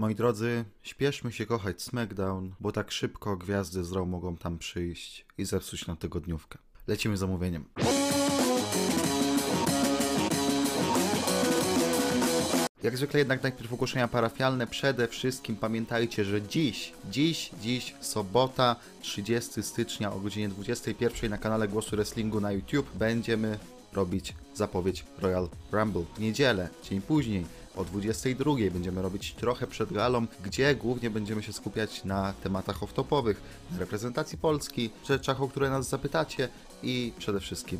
Moi drodzy, śpieszmy się kochać SmackDown, bo tak szybko gwiazdy z Raw mogą tam przyjść i zepsuć nam tygodniówkę. Lecimy z zamówieniem. Jak zwykle jednak najpierw ogłoszenia parafialne. Przede wszystkim pamiętajcie, że dziś, dziś, dziś, sobota, 30 stycznia o godzinie 21 na kanale Głosu Wrestlingu na YouTube będziemy robić zapowiedź Royal Rumble. W niedzielę, dzień później, o 22 będziemy robić trochę przed galą, gdzie głównie będziemy się skupiać na tematach off-topowych, na reprezentacji Polski, rzeczach, o które nas zapytacie i przede wszystkim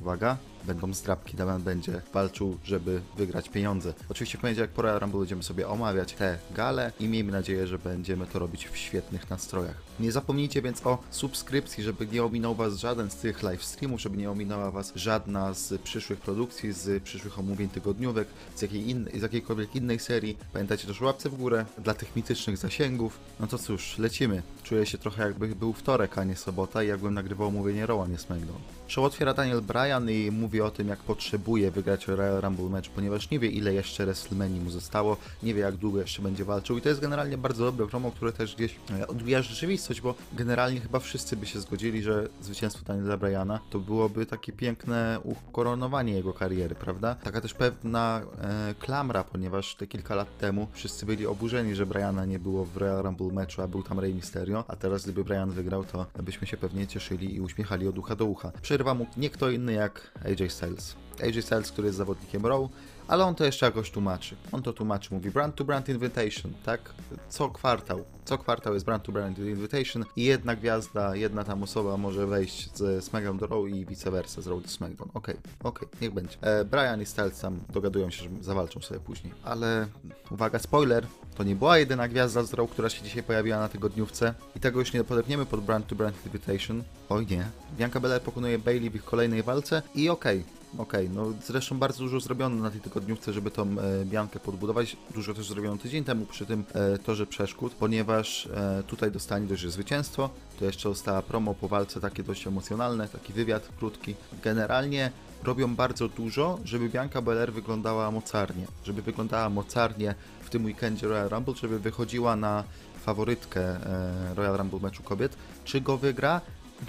Uwaga, będą zdrabki, Damian będzie walczył, żeby wygrać pieniądze. Oczywiście w poniedziałek po Royal Rumble będziemy sobie omawiać te gale i miejmy nadzieję, że będziemy to robić w świetnych nastrojach. Nie zapomnijcie więc o subskrypcji, żeby nie ominął Was żaden z tych live streamów, żeby nie ominęła Was żadna z przyszłych produkcji, z przyszłych omówień tygodniówek, z, jakiej in, z jakiejkolwiek innej serii. Pamiętajcie też łapce w górę dla tych mitycznych zasięgów. No to cóż, lecimy. Czuję się trochę jakby był wtorek, a nie sobota i jakbym nagrywał omówienie Roła, nie SmackDown. Show otwiera Daniel Bryan i mówi o tym, jak potrzebuje wygrać Royal Rumble match, ponieważ nie wie ile jeszcze WrestleMania mu zostało, nie wie jak długo jeszcze będzie walczył i to jest generalnie bardzo dobre promo, które też gdzieś e, odbija rzeczywistość, bo generalnie chyba wszyscy by się zgodzili, że zwycięstwo Daniela Bryana to byłoby takie piękne ukoronowanie jego kariery, prawda? Taka też pewna e, klamra, ponieważ te kilka lat temu wszyscy byli oburzeni, że Bryana nie było w Royal Rumble matchu, a był tam Rey Mysterio, a teraz gdyby Bryan wygrał, to byśmy się pewnie cieszyli i uśmiechali od ucha do ucha. Przerywa mu nie kto inny jak AJ Styles. AJ Styles, który jest zawodnikiem Raw, ale on to jeszcze jakoś tłumaczy. On to tłumaczy, mówi brand to brand invitation, tak? Co kwartał. Co kwartał jest brand to brand invitation i jedna gwiazda, jedna tam osoba może wejść z SmackDown do Raw i vice versa, z Raw do SmackDown. Okej, okay, okej, okay, niech będzie. E, Brian i Styles tam dogadują się, że zawalczą sobie później. Ale uwaga, spoiler, to nie była jedyna gwiazda z Raw, która się dzisiaj pojawiła na tygodniówce i tego już nie podepniemy pod brand to brand invitation. Oj nie. Bianca Belair pokonuje Bailey w ich kolejnej walce i okej, okay, Okej, okay, no zresztą bardzo dużo zrobiono na tej tygodniówce, żeby tą e, Biankę podbudować. Dużo też zrobiono tydzień temu przy tym e, torze przeszkód, ponieważ e, tutaj dostanie dość zwycięstwo. To jeszcze została promo po walce, takie dość emocjonalne, taki wywiad krótki. Generalnie robią bardzo dużo, żeby Bianca Belair wyglądała mocarnie. Żeby wyglądała mocarnie w tym weekendzie Royal Rumble, żeby wychodziła na faworytkę e, Royal Rumble meczu kobiet. Czy go wygra?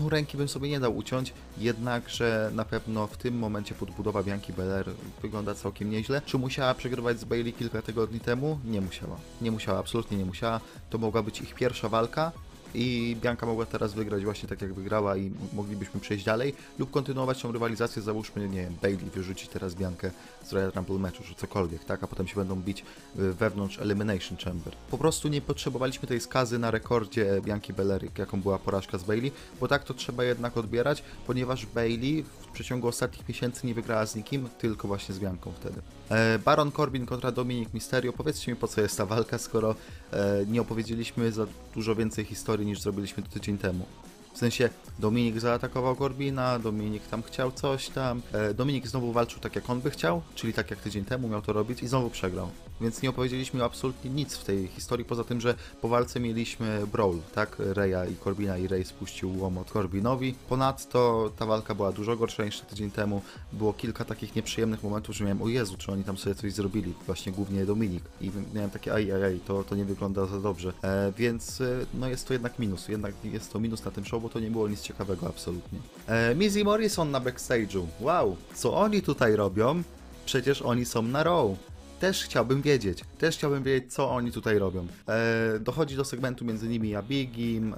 No ręki bym sobie nie dał uciąć, jednakże na pewno w tym momencie podbudowa Bianki Belair wygląda całkiem nieźle. Czy musiała przegrywać z Bailey kilka tygodni temu? Nie musiała. Nie musiała, absolutnie nie musiała. To mogła być ich pierwsza walka, i Bianka mogła teraz wygrać właśnie tak jak wygrała i moglibyśmy przejść dalej lub kontynuować tą rywalizację, załóżmy, nie wiem, Bailey wyrzuci teraz Biankę z Royal Rumble meczu, czy cokolwiek, tak, a potem się będą bić y, wewnątrz Elimination Chamber. Po prostu nie potrzebowaliśmy tej skazy na rekordzie Bianki Belair, jaką była porażka z Bailey, bo tak to trzeba jednak odbierać, ponieważ Bailey w przeciągu ostatnich miesięcy nie wygrała z nikim, tylko właśnie z Bianką wtedy. E, Baron Corbin kontra Dominik Mysterio. Powiedzcie mi, po co jest ta walka, skoro e, nie opowiedzieliśmy za dużo więcej historii niż zrobiliśmy to tydzień temu. W sensie Dominik zaatakował Corbina, Dominik tam chciał coś tam. E, Dominik znowu walczył tak jak on by chciał, czyli tak jak tydzień temu miał to robić i znowu przegrał. Więc nie opowiedzieliśmy absolutnie nic w tej historii, poza tym, że po walce mieliśmy brawl, tak? Reya i Corbina i Rey spuścił łomot Corbinowi. Ponadto ta walka była dużo gorsza niż tydzień temu. Było kilka takich nieprzyjemnych momentów, że miałem, o Jezu, czy oni tam sobie coś zrobili, właśnie głównie Dominik. I miałem takie, aj, aj, aj to, to nie wygląda za dobrze. E, więc e, no jest to jednak minus, jednak jest to minus na tym show, bo to nie było nic ciekawego absolutnie. E, Mizzy Morrison na backstage'u. Wow, co oni tutaj robią? Przecież oni są na row też chciałbym wiedzieć, też chciałbym wiedzieć, co oni tutaj robią. E, dochodzi do segmentu między nimi a Bigim,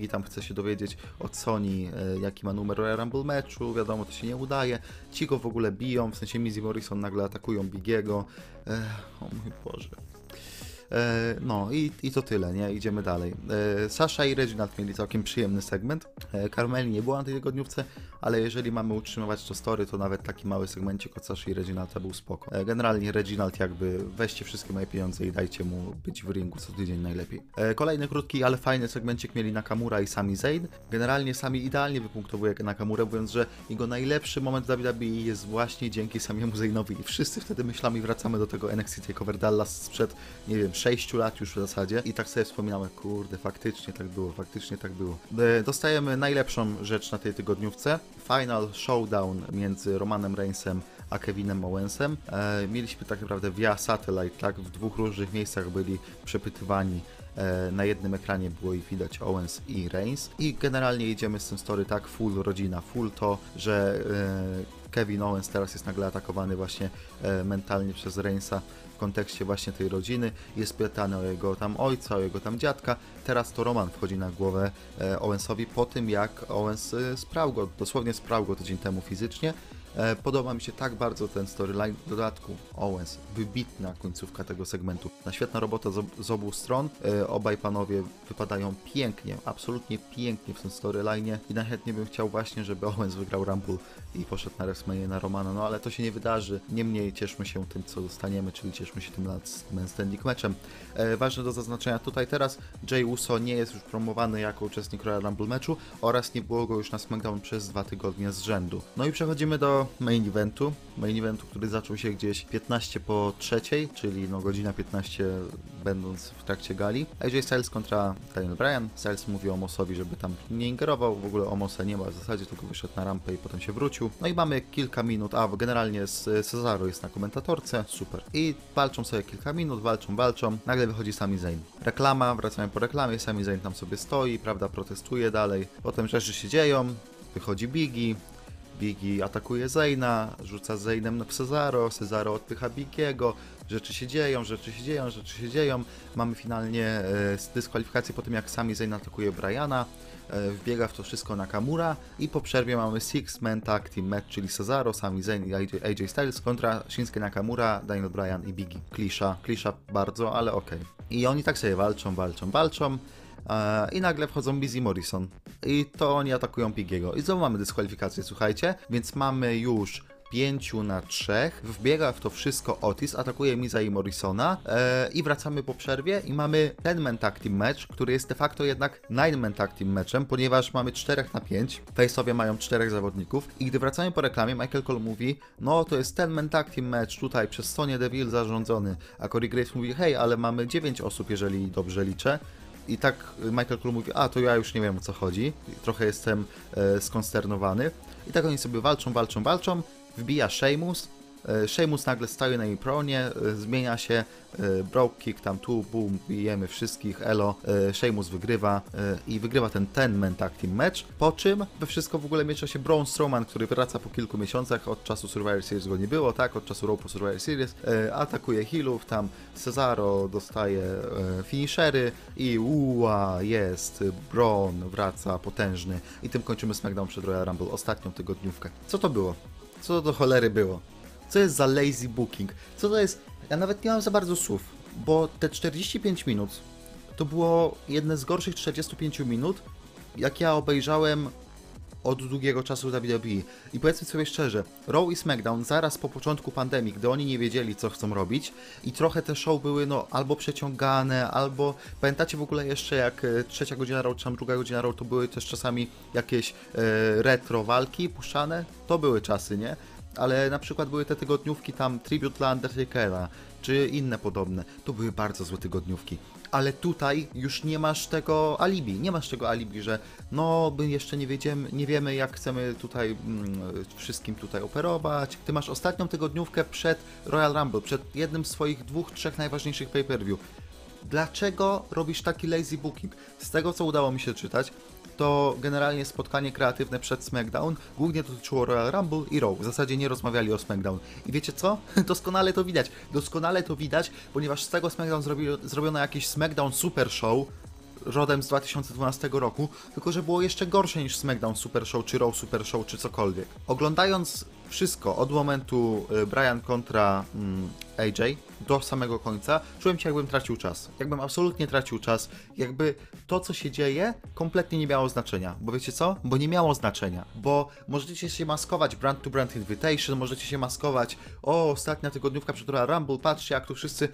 e, tam chce się dowiedzieć od Sony, e, jaki ma numer Rumble meczu, wiadomo, to się nie udaje. Ci go w ogóle biją, w sensie Mizzy Morrison nagle atakują Bigiego. E, o mój Boże. E, no i, i to tyle, nie? Idziemy dalej. E, Sasha i Reginald mieli całkiem przyjemny segment. E, Carmeli nie była na tej tygodniówce, ale jeżeli mamy utrzymywać to story, to nawet taki mały segmencik od Sasha i Reginalda był spoko. Generalnie Reginald jakby weźcie wszystkie moje pieniądze i dajcie mu być w ringu co tydzień najlepiej. Kolejny krótki, ale fajny segmencik mieli Nakamura i Sami Zayn. Generalnie Sami idealnie wypunktowuje Nakamurę, mówiąc, że jego najlepszy moment w WWE jest właśnie dzięki Samiemu Zaynowi i wszyscy wtedy myślami wracamy do tego NXT TakeOver Dallas sprzed, nie wiem, 6 lat już w zasadzie i tak sobie wspominamy, kurde, faktycznie tak było, faktycznie tak było. E, dostajemy najlepszą rzecz na tej tygodniówce. Final Showdown między Romanem Reignsem a Kevinem Owensem. E, mieliśmy tak naprawdę via satellite, tak, w dwóch różnych miejscach byli przepytywani E, na jednym ekranie było ich widać Owens i Reigns i generalnie jedziemy z tym story tak full rodzina, full to, że e, Kevin Owens teraz jest nagle atakowany właśnie e, mentalnie przez Reignsa w kontekście właśnie tej rodziny, jest pytany o jego tam ojca, o jego tam dziadka, teraz to Roman wchodzi na głowę Owensowi po tym jak Owens sprał go, dosłownie sprał go tydzień temu fizycznie, E, podoba mi się tak bardzo ten storyline. W dodatku Owens, wybitna końcówka tego segmentu. Na świetna robota z, obu stron. E, obaj panowie wypadają pięknie, absolutnie pięknie w tym storyline i najchętniej bym chciał właśnie, żeby Owens wygrał Rumble i poszedł na WrestleMania na Romana, no ale to się nie wydarzy. Niemniej cieszmy się tym, co dostaniemy, czyli cieszmy się tym last standing meczem. E, ważne do zaznaczenia tutaj teraz, Jay Uso nie jest już promowany jako uczestnik Royal Rumble meczu oraz nie było go już na SmackDown przez dwa tygodnie z rzędu. No i przechodzimy do main eventu. Main eventu, który zaczął się gdzieś 15 po trzeciej, czyli no godzina 15 będąc w trakcie gali. AJ Styles kontra Daniel Bryan. Styles mówi Omosowi, żeby tam nie ingerował, w ogóle Omosa nie ma w zasadzie, tylko wyszedł na rampę i potem się wrócił. No i mamy kilka minut, a generalnie z Cesaro jest na komentatorce, super. I walczą sobie kilka minut, walczą, walczą. Nagle wychodzi Sami Zayn. Reklama, wracamy po reklamie, Sami Zayn tam sobie stoi, prawda, protestuje dalej. Potem rzeczy się dzieją, wychodzi Biggie, Biggie atakuje Zayna, rzuca Zaynem na Cesaro, Cesaro odpycha Bigiego, rzeczy się dzieją, rzeczy się dzieją, rzeczy się dzieją. Mamy finalnie e, dyskwalifikację po tym, jak sami Zayn atakuje Briana, e, wbiega w to wszystko Nakamura i po przerwie mamy Six Man Tag Team Match, czyli Cesaro, Sami Zayn i AJ, AJ Styles kontra Shinsuke Nakamura, Daniel Bryan i Biggie. Klisza, klisza bardzo, ale okej. Okay. I oni tak sobie walczą, walczą, walczą. E, i nagle wchodzą Busy Morrison. I to oni atakują Pigiego. I znowu mamy dyskwalifikację, słuchajcie, więc mamy już 5 na 3. Wbiega w to wszystko Otis, atakuje Miza i Morrisona e, i wracamy po przerwie i mamy ten man tag team match, który jest de facto jednak nine man tag team matchem, ponieważ mamy 4 na 5. Face'owie mają 4 zawodników i gdy wracamy po reklamie, Michael Cole mówi, no to jest ten man tag team match tutaj przez Sonia Deville zarządzony, a Corey Graves mówi, hej, ale mamy 9 osób, jeżeli dobrze liczę. I tak Michael Cole mówi, a to ja już nie wiem o co chodzi, trochę jestem e, skonsternowany. I tak oni sobie walczą, walczą, walczą, wbija Sheamus, Sheamus nagle staje na jej pronie, e, zmienia się, e, broke kick tam tu, boom, bijemy wszystkich, elo, Sheamus wygrywa i wygrywa ten ten man tag team match, po czym we wszystko w ogóle miesza się Braun Strowman, który wraca po kilku miesiącach, od czasu Survivor Series go nie było, tak, od czasu Raw po Survivor Series, atakuje healów, tam Cesaro dostaje finishery i uła, jest, Braun wraca potężny i tym kończymy SmackDown przed Royal Rumble, ostatnią tygodniówkę. Co to było? Co to do cholery było? Co jest za lazy booking? Co to jest? Ja nawet nie mam za bardzo słów, bo te 45 minut to było jedne z gorszych 45 minut, jak ja obejrzałem od długiego czasu WWE. I powiedzmy sobie szczerze, Raw i SmackDown zaraz po początku pandemii, gdy oni nie wiedzieli, co chcą robić i trochę te show były no albo przeciągane, albo pamiętacie w ogóle jeszcze jak e, trzecia godzina Raw, czy tam druga godzina Raw, to były też czasami jakieś e, retro walki puszczane? To były czasy, nie? Ale na przykład były te tygodniówki tam Tribute dla Undertakera, czy inne podobne. To były bardzo złe tygodniówki. Ale tutaj już nie masz tego alibi. Nie masz tego alibi, że no, my jeszcze nie, wiedziemy, nie wiemy, jak chcemy tutaj mm, wszystkim tutaj operować. Ty masz ostatnią tygodniówkę przed Royal Rumble, przed jednym z swoich dwóch, trzech najważniejszych pay-per-view. Dlaczego robisz taki lazy booking? Z tego, co udało mi się czytać, to generalnie spotkanie kreatywne przed SmackDown głównie dotyczyło Royal Rumble i Raw. W zasadzie nie rozmawiali o SmackDown. I wiecie co? Doskonale to widać. Doskonale to widać, ponieważ z tego SmackDown zrobi, zrobiono jakiś SmackDown Super Show, rodem z 2012 roku, tylko że było jeszcze gorsze niż SmackDown Super Show, czy Raw Super Show, czy cokolwiek. Oglądając wszystko od momentu y, Brian kontra mm, AJ do samego końca, czułem się jakbym tracił czas. Jakbym absolutnie tracił czas. Jakby to, co się dzieje, kompletnie nie miało znaczenia. Bo wiecie co? Bo nie miało znaczenia. Bo możecie się maskować brand to brand invitation, możecie się maskować o, ostatnia tygodniówka przed Royal Rumble, patrzcie jak tu wszyscy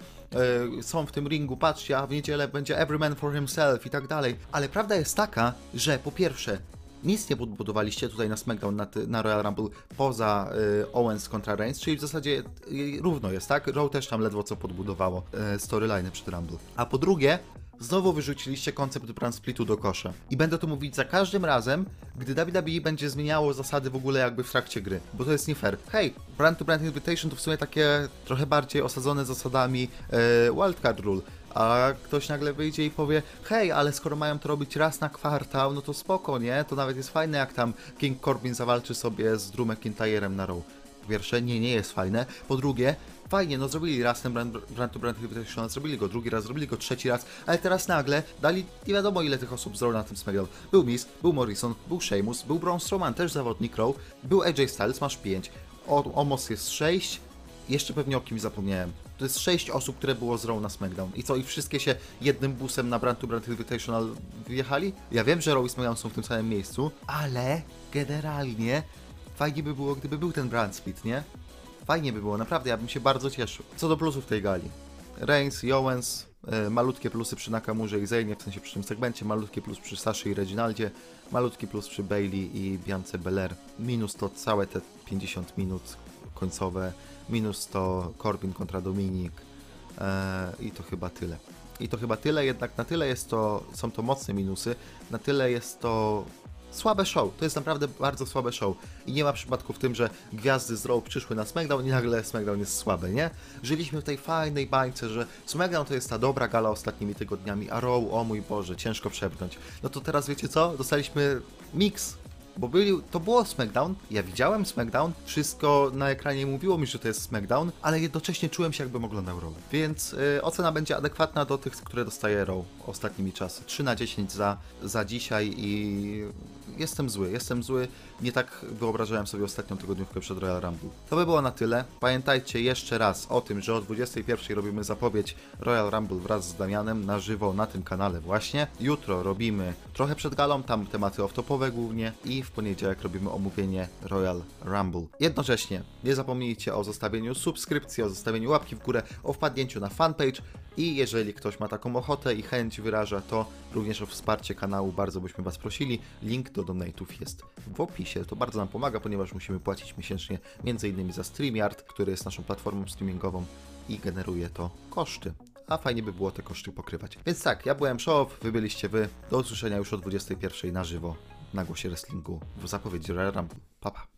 e, są w tym ringu, patrzcie, a w niedzielę będzie every man for himself i tak dalej. Ale prawda jest taka, że po pierwsze, nic nie podbudowaliście tutaj na SmackDown, na, na Royal Rumble poza y, Owens kontra Reigns, czyli w zasadzie y, równo jest, tak? Raw też tam ledwo co podbudowało y, storyline przed Rumble. A po drugie, Znowu wyrzuciliście koncept brand splitu do kosza. I będę to mówić za każdym razem, gdy WWE będzie zmieniało zasady w ogóle jakby w trakcie gry, bo to jest nie fair. Hej, brand to brand invitation to w sumie takie trochę bardziej osadzone zasadami e, wildcard rule. A ktoś nagle wyjdzie i powie, hej, ale skoro mają to robić raz na kwartał, no to spoko, nie? To nawet jest fajne, jak tam King Corbin zawalczy sobie z Drew McIntyrem na Raw. Po pierwsze, nie, nie jest fajne. Po drugie, fajnie, no zrobili raz ten brand, brand to brand invitation, zrobili go drugi raz, zrobili go trzeci raz, ale teraz nagle dali nie wiadomo ile tych osób z Raw na tym SmackDown. Był Miz, był Morrison, był Sheamus, był Braun Strowman, też zawodnik Raw, był AJ Styles, masz 5, Omos jest 6, jeszcze pewnie o kimś zapomniałem. To jest 6 osób, które było z Raw na SmackDown. I co, i wszystkie się jednym busem na Brand to Brand Invitational wyjechali? Ja wiem, że Raw i SmackDown są w tym samym miejscu, ale generalnie fajnie by było, gdyby był ten brand split, nie? Fajnie by było, naprawdę, ja bym się bardzo cieszył. Co do plusów tej gali. Reigns Owens, e, malutkie plusy przy Nakamurze i Zaynie, w sensie przy tym segmencie, malutkie plus przy Saszy i Reginaldzie, malutki plus przy Bailey i Biance Belair. Minus to całe te 50 minut końcowe, minus to Corbin kontra Dominik e, i to chyba tyle. I to chyba tyle, jednak na tyle jest to, są to mocne minusy, na tyle jest to słabe show. To jest naprawdę bardzo słabe show. I nie ma przypadku w tym, że gwiazdy z Raw przyszły na SmackDown i nagle SmackDown jest słabe, nie? Żyliśmy w tej fajnej bańce, że SmackDown to jest ta dobra gala ostatnimi tygodniami, a Raw, o mój Boże, ciężko przepchnąć. No to teraz wiecie co? Dostaliśmy mix bo byli, to było SmackDown, ja widziałem SmackDown, wszystko na ekranie mówiło mi, że to jest SmackDown, ale jednocześnie czułem się jakbym oglądał Raw. Więc y, ocena będzie adekwatna do tych, które dostaje Raw ostatnimi czasy. 3 na 10 za, za dzisiaj i jestem zły, jestem zły. Nie tak wyobrażałem sobie ostatnią tygodniówkę przed Royal Rumble. To by było na tyle. Pamiętajcie jeszcze raz o tym, że o 21 robimy zapowiedź Royal Rumble wraz z Damianem na żywo na tym kanale właśnie. Jutro robimy trochę przed galą, tam tematy off-topowe głównie i w poniedziałek robimy omówienie Royal Rumble. Jednocześnie nie zapomnijcie o zostawieniu subskrypcji, o zostawieniu łapki w górę, o wpadnięciu na fanpage i jeżeli ktoś ma taką ochotę i chęć wyraża, to również o wsparcie kanału bardzo byśmy Was prosili. Link do donate'ów jest w opisie. To bardzo nam pomaga, ponieważ musimy płacić miesięcznie m.in. za StreamYard, który jest naszą platformą streamingową i generuje to koszty. A fajnie by było te koszty pokrywać. Więc tak, ja byłem Show, wy byliście wy. Do usłyszenia już o 21 na żywo na głosie wrestlingu w zapowiedzi Royal Rumble. Pa, pa.